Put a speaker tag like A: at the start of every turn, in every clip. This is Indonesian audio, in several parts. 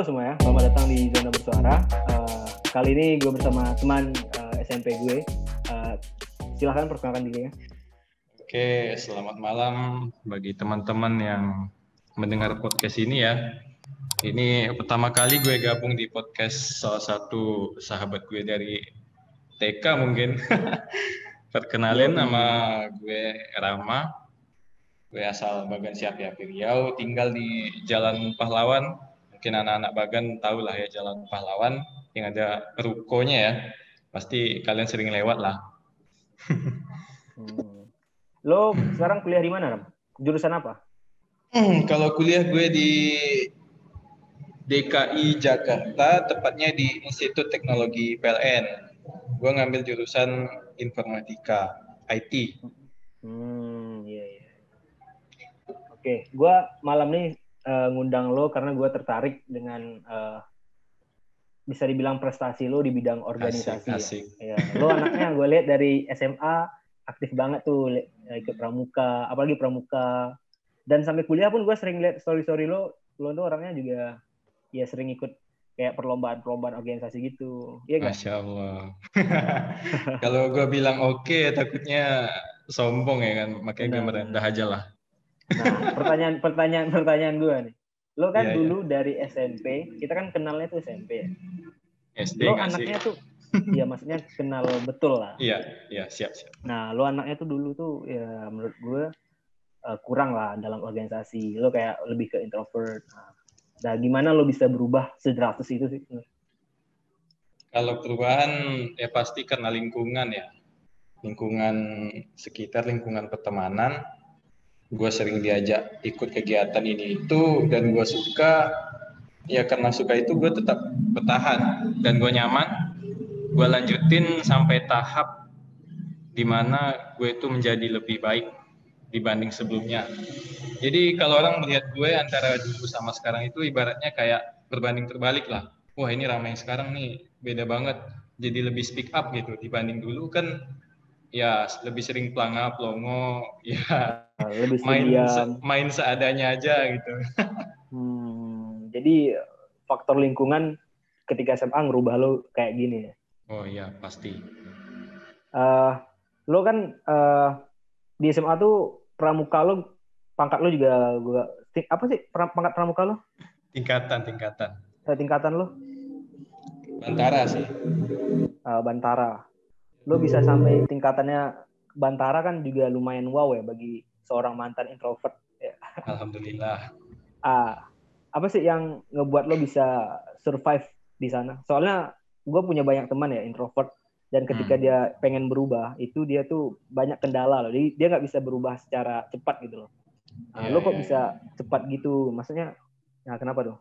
A: Halo semua ya, selamat datang di Zona Bersuara. Uh, kali ini gue bersama teman uh, SMP gue. Uh, silahkan perkenalkan diri ya.
B: Oke, selamat malam bagi teman-teman yang mendengar podcast ini ya. Ini pertama kali gue gabung di podcast salah satu sahabat gue dari TK mungkin. Perkenalin nama gue Rama. Gue asal Bagan Siap ya, Riau, tinggal di Jalan Pahlawan. Mungkin anak-anak Bagan tahu lah ya Jalan Pahlawan yang ada rukonya ya. Pasti kalian sering lewat lah.
A: hmm. Lo sekarang kuliah di mana, Ram? Jurusan apa?
B: Hmm, kalau kuliah gue di DKI Jakarta, tepatnya di Institut Teknologi PLN. Gue ngambil jurusan informatika, IT.
A: Hmm, iya, iya. Oke, gue malam nih uh, ngundang lo karena gue tertarik dengan uh, bisa dibilang prestasi lo di bidang organisasi.
B: Asik, asik.
A: Ya. ya. Lo anaknya gue lihat dari SMA aktif banget tuh ikut pramuka, apalagi pramuka. Dan sampai kuliah pun gue sering lihat story-story lo, lo tuh orangnya juga ya sering ikut kayak perlombaan-perlombaan organisasi gitu. Iya
B: gak? Masya Allah. Kalau gue bilang oke, okay, takutnya sombong ya kan, makanya gue merendah aja lah.
A: Nah, pertanyaan pertanyaan pertanyaan gue nih. Lo kan yeah, dulu yeah. dari SMP, kita kan kenalnya tuh SMP ya.
B: SD
A: Lo anaknya sih? tuh Iya maksudnya kenal betul lah.
B: Iya, iya siap siap.
A: Nah, lo anaknya tuh dulu tuh ya menurut gue uh, kurang lah dalam organisasi. Lo kayak lebih ke introvert. Nah, nah gimana lo bisa berubah sedrastis itu sih?
B: Kalau perubahan ya pasti karena lingkungan ya. Lingkungan sekitar, lingkungan pertemanan gue sering diajak ikut kegiatan ini itu dan gue suka ya karena suka itu gue tetap bertahan dan gue nyaman. Gue lanjutin sampai tahap di mana gue itu menjadi lebih baik dibanding sebelumnya. Jadi kalau orang melihat gue antara dulu sama sekarang itu ibaratnya kayak berbanding terbalik lah. Wah ini ramai sekarang nih beda banget. Jadi lebih speak up gitu dibanding dulu kan ya lebih sering pelangap longo ya lebih main se main seadanya aja gitu.
A: Hmm, jadi faktor lingkungan ketika SMA ngerubah lo kayak gini ya?
B: Oh iya pasti.
A: Uh, lo kan uh, di SMA tuh pramuka lo pangkat lo juga gua apa sih pangkat pramuka lo?
B: Tingkatan tingkatan.
A: Uh, tingkatan lo?
B: Bantara sih.
A: Uh, bantara lo bisa sampai tingkatannya Bantara kan juga lumayan wow ya bagi seorang mantan introvert. Ya.
B: Alhamdulillah.
A: Ah, apa sih yang ngebuat lo bisa survive di sana? Soalnya gue punya banyak teman ya introvert dan ketika hmm. dia pengen berubah itu dia tuh banyak kendala loh. Jadi dia nggak bisa berubah secara cepat gitu loh. Nah, yeah, lo kok yeah. bisa iya. cepat gitu? Maksudnya, nah kenapa tuh?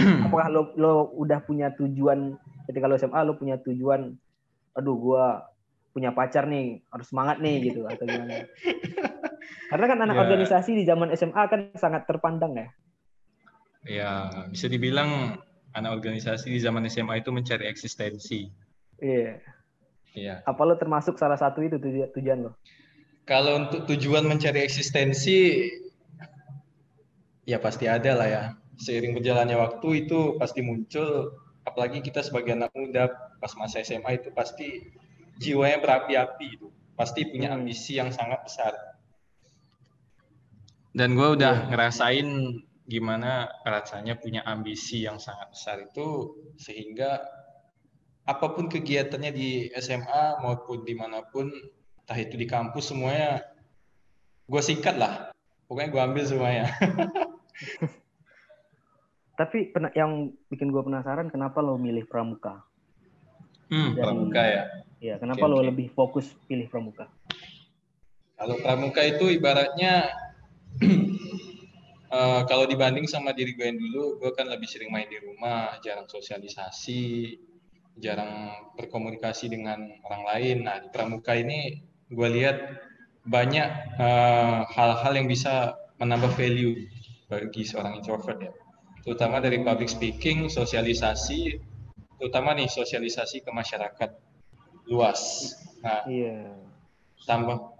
A: Apakah lo lo udah punya tujuan ketika lo SMA lo punya tujuan aduh gue punya pacar nih harus semangat nih gitu atau gimana. Karena kan anak ya. organisasi di zaman SMA kan sangat terpandang ya.
B: Ya bisa dibilang anak organisasi di zaman SMA itu mencari eksistensi.
A: Iya. Iya. Apa lo termasuk salah satu itu tuju tujuan lo
B: kalau untuk tujuan mencari eksistensi ya pasti ada lah ya. Seiring berjalannya waktu itu pasti muncul apalagi kita sebagai anak muda pas masa SMA itu pasti jiwanya berapi-api itu pasti punya hmm. ambisi yang sangat besar dan gue udah iya. ngerasain gimana rasanya punya ambisi yang sangat besar itu sehingga apa pun kegiatannya di SMA maupun di mana pun entah itu di kampus semuanya gue sikat lah pokoknya gue ambil semuanya
A: Tapi yang bikin gue penasaran kenapa lo milih pramuka?
B: Hmm, Dan, pramuka ya.
A: Iya, kenapa okay, lo okay. lebih fokus pilih pramuka?
B: Kalau pramuka itu ibaratnya uh, kalau dibanding sama diri gue yang dulu, gue kan lebih sering main di rumah, jarang sosialisasi, jarang berkomunikasi dengan orang lain. Nah, di pramuka ini gue lihat banyak eh, hal-hal uh, yang bisa menambah value bagi seorang introvert ya terutama dari public speaking, sosialisasi, terutama nih sosialisasi ke masyarakat luas. Nah, iya. tambah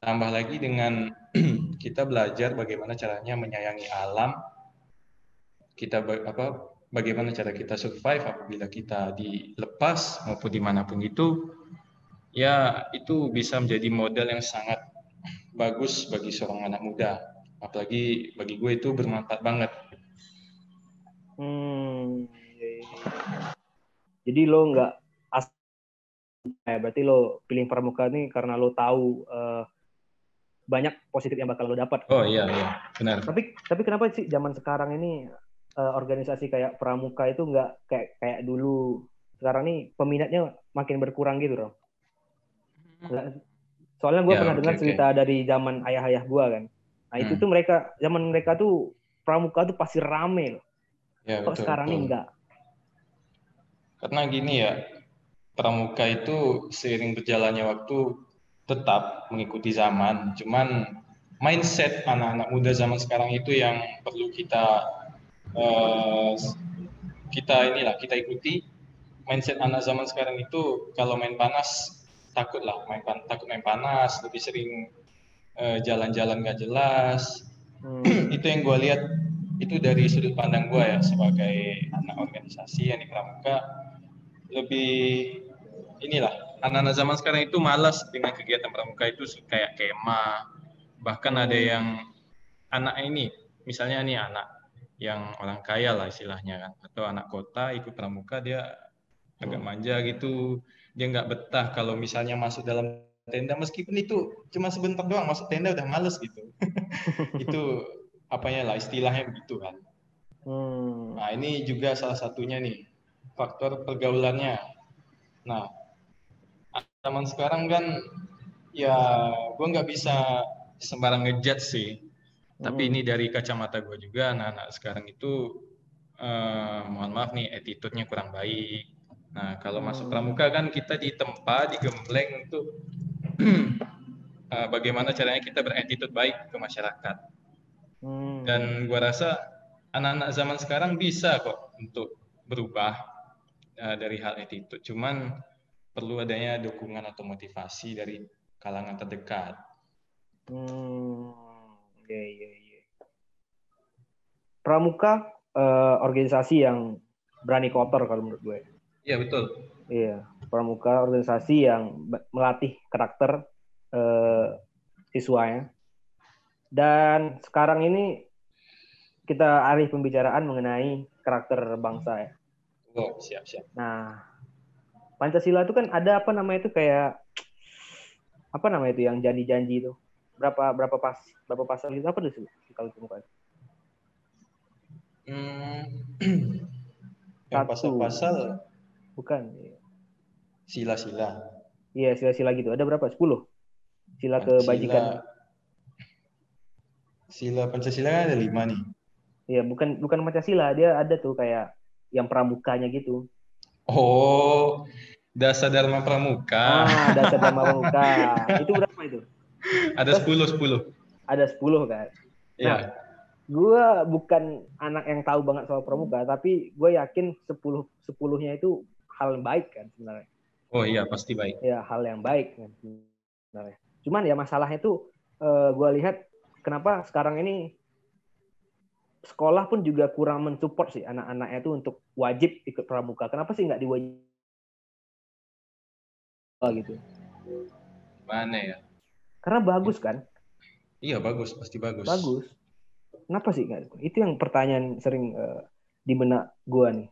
B: tambah lagi dengan kita belajar bagaimana caranya menyayangi alam kita apa bagaimana cara kita survive apabila kita dilepas maupun di mana pun itu ya itu bisa menjadi modal yang sangat bagus bagi seorang anak muda apalagi bagi gue itu bermanfaat banget
A: hmm iya, iya. jadi lo nggak as ya berarti lo pilih pramuka nih karena lo tahu uh, banyak positif yang bakal lo dapat.
B: Oh iya iya benar.
A: Tapi tapi kenapa sih zaman sekarang ini uh, organisasi kayak pramuka itu nggak kayak kayak dulu sekarang nih peminatnya makin berkurang gitu dong. Hmm. Soalnya gue ya, pernah okay, dengar cerita okay. dari zaman ayah-ayah gue kan. Nah itu hmm. tuh mereka zaman mereka tuh pramuka tuh pasti rame loh. Ya, Kok betul, sekarang betul. ini enggak?
B: Karena gini ya, pramuka itu seiring berjalannya waktu tetap mengikuti zaman, cuman mindset anak-anak muda zaman sekarang itu yang perlu kita uh, kita inilah kita ikuti mindset anak zaman sekarang itu kalau main panas takut lah main pan takut main panas lebih sering jalan-jalan nggak jelas hmm. itu yang gue lihat itu dari sudut pandang gue ya sebagai anak organisasi yang di Pramuka lebih inilah anak-anak zaman sekarang itu malas dengan kegiatan pramuka itu kayak kemah bahkan ada hmm. yang anak ini misalnya nih anak yang orang kaya lah istilahnya kan atau anak kota ikut pramuka dia agak hmm. manja gitu dia nggak betah kalau misalnya masuk dalam tenda meskipun itu cuma sebentar doang masuk tenda udah males gitu itu apanya lah istilahnya begitu kan hmm. nah ini juga salah satunya nih faktor pergaulannya nah zaman sekarang kan ya gue nggak bisa sembarang ngejat sih. Hmm. Tapi ini dari kacamata gue juga anak-anak sekarang itu uh, mohon maaf nih attitude-nya kurang baik. Nah kalau hmm. masuk pramuka kan kita ditempa, digembleng untuk uh, bagaimana caranya kita berattitude baik ke masyarakat. Hmm. Dan gue rasa anak-anak zaman sekarang bisa kok untuk berubah uh, dari hal attitude. Cuman perlu adanya dukungan atau motivasi dari kalangan terdekat.
A: Hmm, iya iya iya. Pramuka uh, organisasi yang berani kotor kalau menurut gue.
B: Iya betul.
A: Iya, Pramuka organisasi yang melatih karakter uh, siswanya. Dan sekarang ini kita alih pembicaraan mengenai karakter bangsa ya.
B: Oh, siap siap.
A: Nah, Pancasila itu kan ada apa namanya itu kayak apa namanya itu yang janji-janji itu berapa berapa pas berapa pasal itu apa tuh kalau
B: ditemukan? Hmm, yang pasal-pasal
A: bukan
B: sila-sila.
A: Iya sila-sila gitu. Ada berapa? Sepuluh. Sila kebajikan.
B: Sila Pancasila ada lima nih.
A: Iya, bukan bukan Pancasila, dia ada tuh kayak yang pramukanya gitu.
B: Oh, Dasa Dharma Pramuka.
A: Ah, Dasa Dharma Pramuka. itu berapa itu?
B: Ada sepuluh sepuluh.
A: Ada sepuluh kan?
B: Iya. Nah,
A: gue bukan anak yang tahu banget soal pramuka, tapi gue yakin sepuluh sepuluhnya itu hal yang baik kan sebenarnya.
B: Oh iya, pasti baik.
A: Ya, hal yang baik kan sebenarnya. Cuman ya masalahnya itu uh, eh, gue lihat kenapa sekarang ini sekolah pun juga kurang mensupport sih anak-anaknya itu untuk wajib ikut pramuka. Kenapa sih nggak diwajib gitu?
B: Mana ya?
A: Karena bagus kan?
B: Iya bagus, pasti bagus.
A: Bagus. Kenapa sih nggak? Itu yang pertanyaan sering uh, di benak gue nih.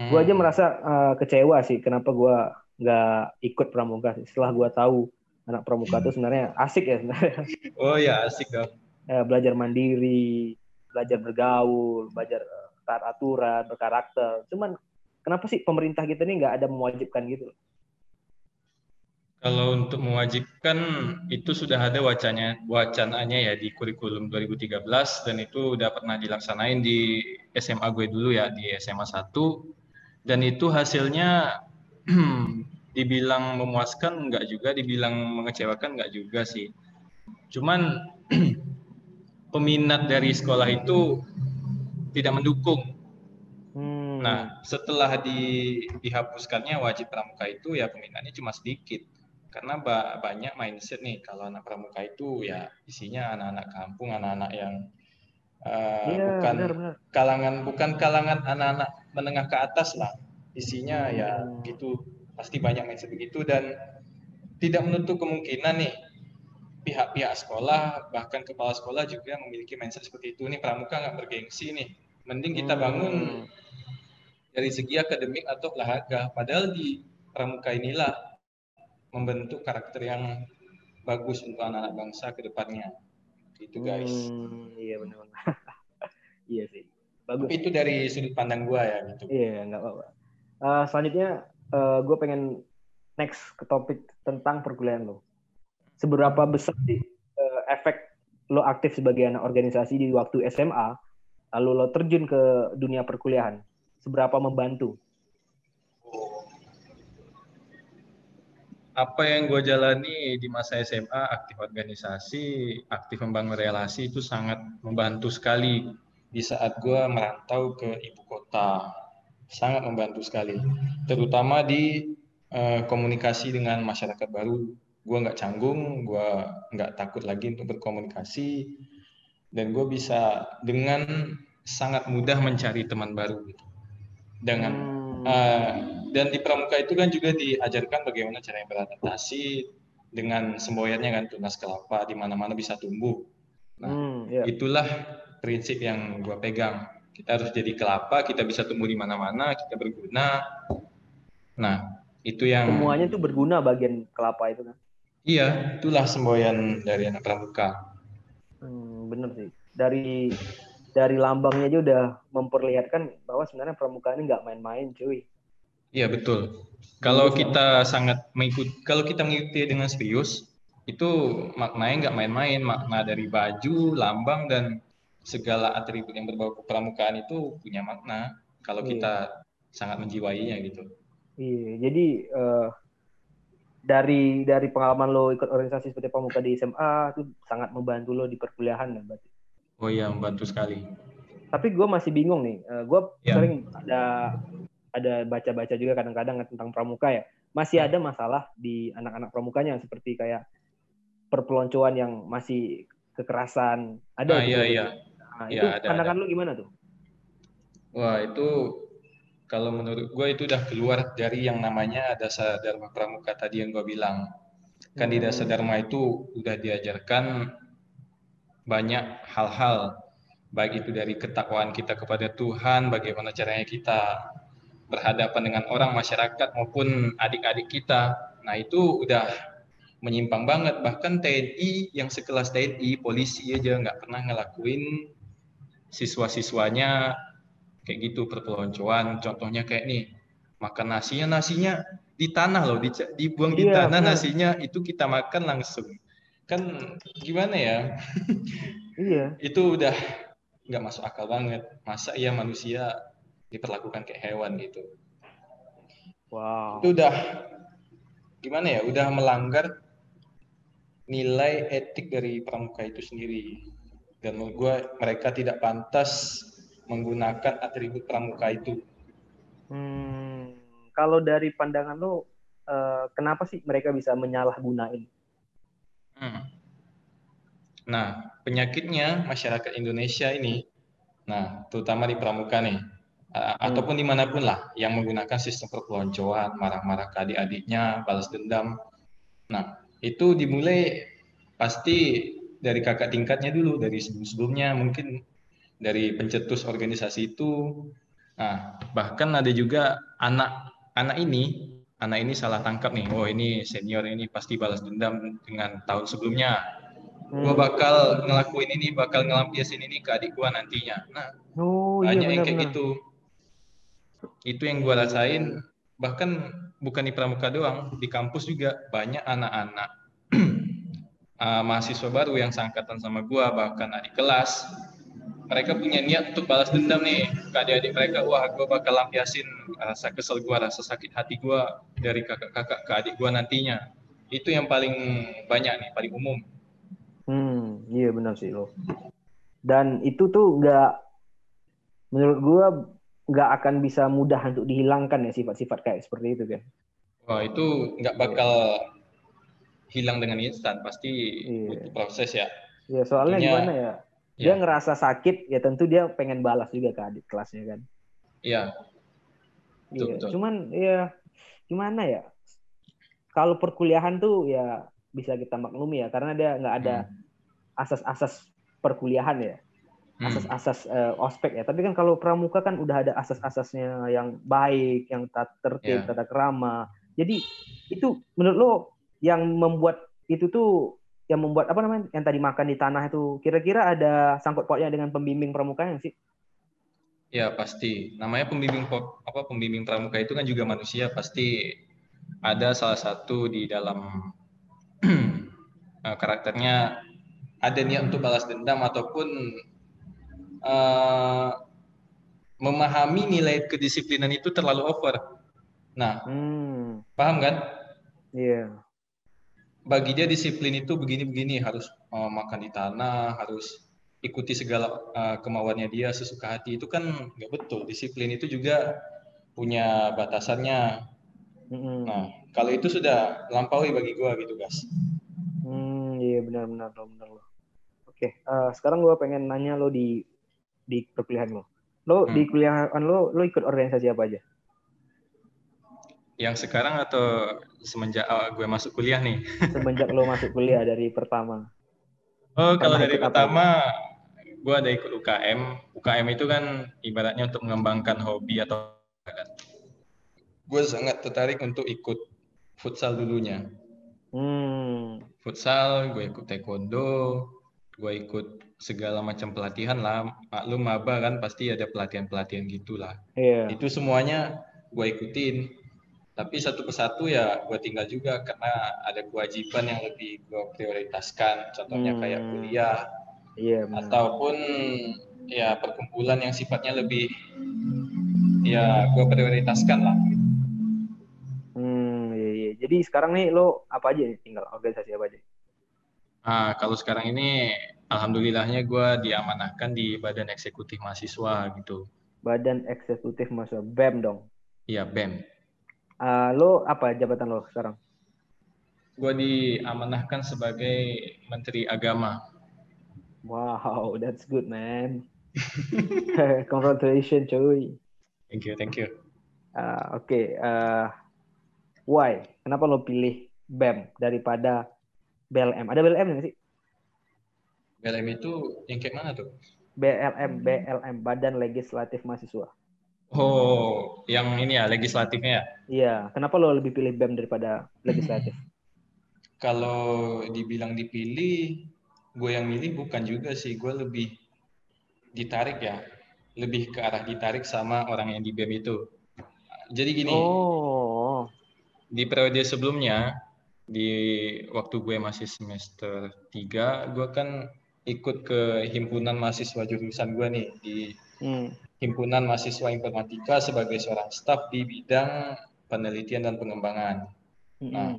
A: Hmm. Gue aja merasa uh, kecewa sih kenapa gue nggak ikut pramuka. Setelah gue tahu anak pramuka itu sebenarnya asik ya sebenarnya.
B: Oh ya asik dong.
A: Ya, belajar mandiri, belajar bergaul, belajar eh, taat aturan, berkarakter. Cuman kenapa sih pemerintah kita ini nggak ada mewajibkan gitu?
B: Kalau untuk mewajibkan itu sudah ada wacanya wacananya ya di kurikulum 2013 dan itu udah pernah dilaksanain di SMA gue dulu ya di SMA 1 dan itu hasilnya dibilang memuaskan enggak juga dibilang mengecewakan enggak juga sih. Cuman peminat dari sekolah itu tidak mendukung. Hmm. Nah, setelah di, dihapuskannya wajib pramuka itu ya peminatnya cuma sedikit. karena ba banyak mindset nih kalau anak pramuka itu ya isinya anak-anak kampung, anak-anak yang uh, yeah, bukan benar, benar. kalangan bukan kalangan anak-anak menengah ke atas lah. Isinya ya hmm. ya gitu pasti banyak mindset begitu dan tidak menutup kemungkinan nih pihak-pihak sekolah bahkan kepala sekolah juga memiliki mindset seperti itu nih pramuka nggak bergengsi nih mending kita bangun hmm. dari segi akademik atau olahraga padahal di pramuka inilah membentuk karakter yang bagus untuk anak-anak bangsa ke depannya. Itu guys.
A: Hmm, iya benar-benar. iya sih.
B: Bagus. Tapi itu dari sudut pandang gua ya gitu.
A: Iya, nggak apa-apa. Uh, selanjutnya uh, gua pengen next ke topik tentang perkuliahan lo. Seberapa besar sih uh, efek lo aktif sebagai anak organisasi di waktu SMA, lalu lo terjun ke dunia perkuliahan? Seberapa membantu?
B: apa yang gue jalani di masa SMA, aktif organisasi, aktif membangun relasi itu sangat membantu sekali di saat gue merantau ke ibu kota. Sangat membantu sekali, terutama di uh, komunikasi dengan masyarakat baru. Gue nggak canggung, gue nggak takut lagi untuk berkomunikasi, dan gue bisa dengan sangat mudah mencari teman baru. Gitu. Dengan uh, dan di pramuka itu kan juga diajarkan bagaimana cara beradaptasi dengan semboyannya kan tunas kelapa di mana-mana bisa tumbuh. Nah, hmm, yeah. itulah prinsip yang gua pegang. Kita harus jadi kelapa, kita bisa tumbuh di mana-mana, kita berguna. Nah, itu yang
A: semuanya itu berguna bagian kelapa itu kan.
B: Iya, itulah semboyan dari anak pramuka.
A: Hmm, bener sih. Dari dari lambangnya aja udah memperlihatkan bahwa sebenarnya pramuka ini nggak main-main, cuy.
B: Iya betul. Kalau kita sangat mengikut, kalau kita mengikuti dengan serius, itu maknanya nggak main-main. Makna dari baju, lambang dan segala atribut yang berbau kepramukaan itu punya makna. Kalau iya. kita sangat menjiwainya gitu.
A: Iya, jadi uh, dari dari pengalaman lo ikut organisasi seperti pramuka di SMA itu sangat membantu lo di perkuliahan ya berarti.
B: Oh iya, membantu sekali.
A: Tapi gue masih bingung nih. Uh, gue ya. sering ada ada baca-baca juga kadang-kadang tentang pramuka ya masih ada masalah di anak-anak pramukanya seperti kayak perpeloncoan yang masih kekerasan ada
B: ah, iya iya
A: nah, ya, itu ada, pandangan ada. lu gimana tuh
B: wah itu kalau menurut gue itu udah keluar dari yang namanya dasar dharma pramuka tadi yang gue bilang kan hmm. di dasar dharma itu udah diajarkan banyak hal-hal baik itu dari ketakwaan kita kepada Tuhan bagaimana caranya kita berhadapan dengan orang masyarakat maupun adik-adik kita. Nah itu udah menyimpang banget. Bahkan TNI yang sekelas TNI, polisi aja nggak pernah ngelakuin siswa-siswanya kayak gitu perpeloncoan. Contohnya kayak nih, makan nasinya, nasinya di tanah loh, di, dibuang di iya, tanah nasinya itu kita makan langsung. Kan gimana ya?
A: Iya.
B: itu udah nggak masuk akal banget. Masa iya manusia diperlakukan kayak hewan gitu.
A: Wow.
B: Itu udah gimana ya? Udah melanggar nilai etik dari pramuka itu sendiri. Dan menurut gue mereka tidak pantas menggunakan atribut pramuka itu.
A: Hmm, kalau dari pandangan lo, uh, kenapa sih mereka bisa menyalahgunain?
B: Hmm. Nah, penyakitnya masyarakat Indonesia ini, nah terutama di pramuka nih, uh, ataupun di mana pun lah yang menggunakan sistem perpeloncoan, marah-marah ke adik-adiknya, balas dendam. Nah, itu dimulai pasti dari kakak tingkatnya dulu, dari sebelum-sebelumnya, mungkin dari pencetus organisasi itu. Nah, bahkan ada juga anak anak ini, anak ini salah tangkap nih, oh ini senior ini pasti balas dendam dengan tahun sebelumnya. Hmm. Gua bakal ngelakuin ini, bakal ngelampiasin ini ke adik gua nantinya. Nah, oh, iya, banyak iya, yang kayak gitu itu yang gue rasain bahkan bukan di pramuka doang di kampus juga banyak anak-anak uh, mahasiswa baru yang sangkatan sama gue bahkan adik kelas. Mereka punya niat untuk balas dendam nih ke adik-adik mereka. Wah gue bakal lampiasin rasa kesel gue rasa sakit hati gue dari kakak-kakak ke adik gue nantinya. Itu yang paling banyak nih paling umum.
A: Hmm iya benar sih lo. Dan itu tuh nggak menurut gue nggak akan bisa mudah untuk dihilangkan ya sifat-sifat kayak seperti itu kan.
B: Wah itu nggak bakal hilang dengan instan, pasti
A: Iya.
B: butuh proses ya.
A: Ya soalnya
B: Tentunya-
A: gimana ya? Dia
B: Ya.
A: ngerasa sakit, ya tentu dia pengen balas juga ke adik kelasnya kan.
B: Iya, Betul,
A: Iya,
B: betul.
A: cuman ya gimana ya? Kalau perkuliahan tuh ya bisa kita maklumi ya, karena dia nggak ada asas-asas perkuliahan ya,
B: Hmm.
A: asas-asas eh, ospek ya. Tapi kan kalau pramuka kan udah ada asas-asasnya yang baik, yang tertib,
B: Ya.
A: tata krama. Jadi itu menurut lo yang membuat itu tuh yang membuat apa namanya yang tadi makan di tanah itu kira-kira ada sangkut pautnya dengan pembimbing pramukanya sih?
B: Ya pasti. Namanya pembimbing apa pembimbing pramuka itu kan juga manusia pasti ada salah satu di dalam eh, karakternya ada niat untuk balas dendam ataupun eh, memahami nilai kedisiplinan itu terlalu over. Nah,
A: Hmm,
B: paham kan?
A: iya.
B: Bagi dia disiplin itu begini-begini harus eh, makan di tanah, harus ikuti segala eh, kemauannya dia sesuka hati itu kan nggak betul. Disiplin itu juga punya batasannya.
A: Mm-mm.
B: Nah, kalau itu sudah lampaui bagi gua gitu, guys.
A: Hmm, iya benar-benar lo, benar lo. Oke, eh, sekarang gue pengen nanya lo di di perkuliahan lo. Lo
B: Hmm.
A: di kuliahan lo, lo ikut organisasi apa aja?
B: Yang sekarang atau semenjak eh, gue masuk kuliah nih?
A: Semenjak lo masuk kuliah dari pertama.
B: Oh, kalau
A: Pernah
B: dari
A: ikut apa
B: pertama gue ada ikut UKM. UKM itu kan ibaratnya untuk mengembangkan hobi atau kan. Gue sangat tertarik untuk ikut futsal dulunya.
A: Hmm,
B: Futsal, gue ikut taekwondo, gue ikut segala macam pelatihan lah. Maklum maba kan pasti ada pelatihan-pelatihan gitulah.
A: iya.
B: Itu semuanya gue ikutin. Tapi satu persatu ya gue tinggal juga karena ada kewajiban yang lebih gue prioritaskan. Contohnya kayak
A: Hmm.
B: kuliah,
A: Iya benar.
B: ataupun ya perkumpulan yang sifatnya lebih ya gue prioritaskan lah.
A: Hmm, iya, iya. Jadi sekarang nih lo apa aja nih? Tinggal organisasi apa aja?
B: Nah, kalau sekarang ini alhamdulillahnya gue diamanahkan di Badan Eksekutif Mahasiswa gitu.
A: Badan Eksekutif Mahasiswa BEM dong.
B: Iya, BEM.
A: Ah, lo apa jabatan lo sekarang?
B: Gue diamanahkan sebagai Menteri Agama.
A: Wow, that's good man. Congratulations cuy.
B: Thank you, thank you.
A: Ah, Oke, eh, why? Kenapa lo pilih BEM daripada BLM? Ada BLM nggak sih?
B: BLM itu yang kayak mana tuh?
A: BLM, BLM, Badan Legislatif Mahasiswa.
B: Oh, yang ini ya, legislatifnya ya?
A: Iya, kenapa lo lebih pilih BEM daripada legislatif?
B: Kalau dibilang dipilih, gue yang milih bukan juga sih. Gue lebih ditarik ya. Lebih ke arah ditarik sama orang yang di BEM itu. Jadi gini,
A: Oh,
B: di periode sebelumnya, di waktu gue masih semester 3, gue kan ikut ke himpunan mahasiswa jurusan gue nih, di
A: hmm.
B: Himpunan Mahasiswa Informatika sebagai seorang staf di bidang penelitian dan pengembangan. Nah,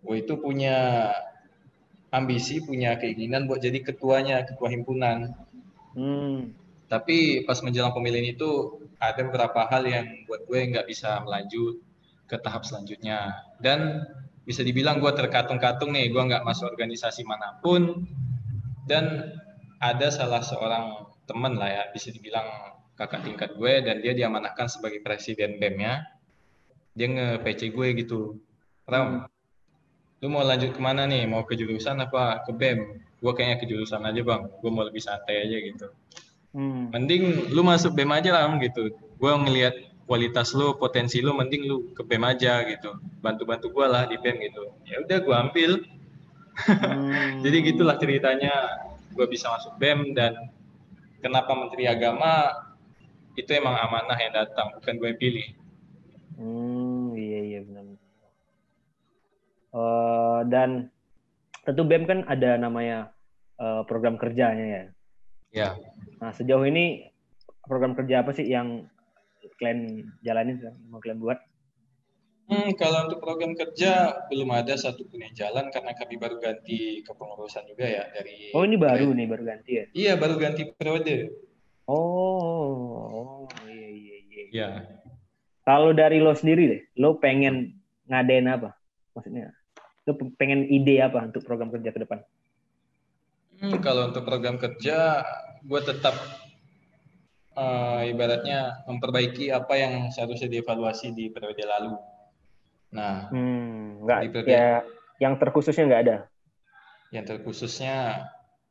B: gue itu punya ambisi, punya keinginan buat jadi ketuanya, ketua himpunan.
A: Hmm.
B: Tapi pas menjelang pemilihan itu ada beberapa hal yang buat gue nggak bisa melanjut ke tahap selanjutnya. Dan bisa dibilang gue terkatung-katung nih, gue nggak masuk organisasi mana pun. Dan ada salah seorang teman lah ya, bisa dibilang kakak tingkat gue, dan dia diamanahkan sebagai presiden BEM-nya. Dia nge-PC gue gitu. Ram, lu mau lanjut ke mana nih? Mau ke jurusan apa ke BEM? Gue kayaknya ke jurusan aja bang, gue mau lebih santai aja gitu
A: Hmm.
B: mending lu masuk BEM aja lah gitu. Gue ngelihat kualitas lu, potensi lu, mending lu ke BEM aja gitu. Bantu-bantu gue lah di BEM gitu. Ya udah gue ambil.
A: Hmm.
B: Jadi gitulah ceritanya gue bisa masuk BEM dan kenapa Menteri Agama itu emang amanah yang datang, bukan gue yang pilih.
A: Hmm, iya iya benar. Eh, dan tentu BEM kan ada namanya eh, program kerjanya ya.
B: Ya,
A: Nah sejauh ini program kerja apa sih yang kalian jalanin, yang mau kalian buat?
B: hmm, kalau untuk program kerja belum ada satupun yang jalan karena kami baru ganti kepengurusan juga ya dari.
A: Oh ini baru nih baru ganti ya?
B: Iya baru ganti periode.
A: Oh, oh iya iya iya.
B: Ya,
A: Kalau dari lo sendiri deh, lo pengen ngadain apa? Maksudnya Lu pengen ide apa untuk program kerja ke depan?
B: Hmm, kalau untuk program kerja, gue tetap uh, ibaratnya memperbaiki apa yang seharusnya dievaluasi di periode lalu.
A: Nah, hmm, nggak di periode, ya, yang terkhususnya nggak ada.
B: Yang terkhususnya,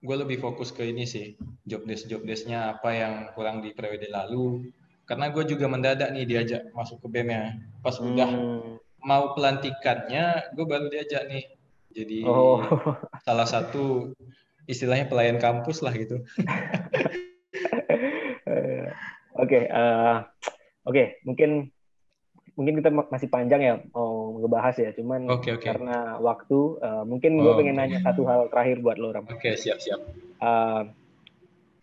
B: gue lebih fokus ke ini sih, job desk job desknya apa yang kurang di periode lalu. Karena gue juga mendadak nih diajak masuk ke BEM ya. Pas hmm. udah mau pelantikannya, gue baru diajak nih. Jadi oh. salah satu istilahnya pelayan kampus lah gitu.
A: Oke, uh, oke, okay, mungkin mungkin kita masih panjang ya ngebahas ya, cuman okay, okay. karena waktu, uh, mungkin gue oh, pengen nanya satu hal terakhir buat lo, Ram.
B: Oke, okay, siap siap.
A: Uh,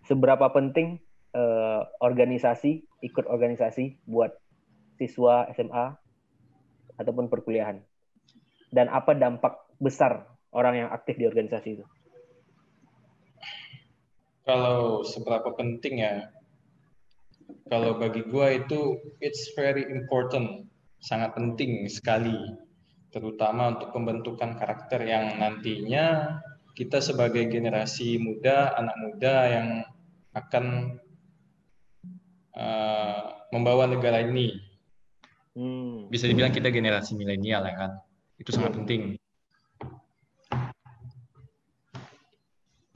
A: seberapa penting uh, organisasi ikut organisasi buat siswa SMA ataupun perkuliahan, dan apa dampak besar orang yang aktif di organisasi itu?
B: Kalau seberapa penting ya, kalau bagi gue itu it's very important, sangat penting sekali, terutama untuk pembentukan karakter yang nantinya kita sebagai generasi muda, anak muda yang akan uh, membawa negara ini. Hmm. Bisa dibilang kita generasi milenial ya kan, itu sangat penting.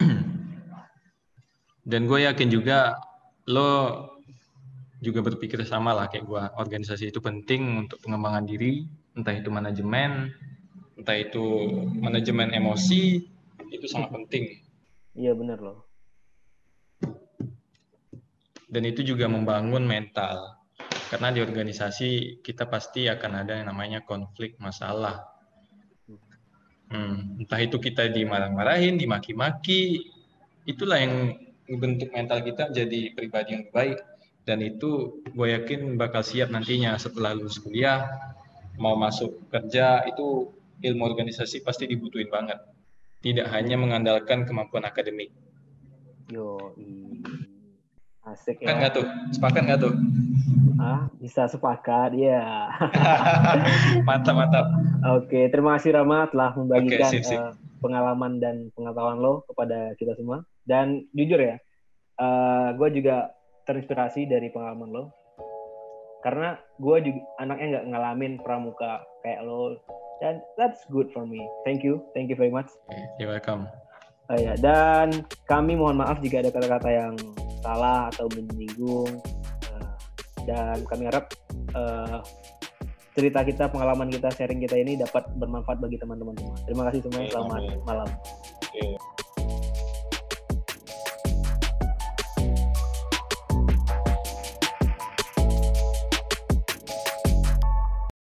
B: Dan gue yakin juga lo juga berpikir sama lah kayak gue organisasi itu penting untuk pengembangan diri entah itu manajemen entah itu manajemen emosi itu sangat penting.
A: Iya benar loh.
B: Dan itu juga membangun mental. Karena di organisasi kita pasti akan ada yang namanya konflik masalah. Hmm, entah itu kita dimarah-marahin dimaki-maki itulah yang membentuk mental kita jadi pribadi yang baik dan itu gue yakin bakal siap nantinya setelah lulus kuliah mau masuk kerja itu ilmu organisasi pasti dibutuhin banget. Tidak hanya mengandalkan kemampuan akademik.
A: Yo asik
B: kan ya. nggak tuh? Sepakat nggak tuh?
A: Ah bisa sepakat ya
B: mantap mantap.
A: Oke terima kasih Rama telah membagikan okay, sip, sip. Uh, pengalaman dan pengetahuan lo kepada kita semua. Dan jujur ya uh, eh, gue juga terinspirasi dari pengalaman lo? Karena gue juga anaknya nggak ngalamin pramuka kayak lo. Dan that's good for me. Thank you. Thank you very much.
B: You're welcome.
A: Uh, ya dan kami mohon maaf jika ada kata-kata yang salah atau menyinggung. Uh, dan kami harap uh, cerita kita pengalaman kita sharing kita ini dapat bermanfaat bagi teman-teman semua. Terima kasih semuanya selamat malam. Okay.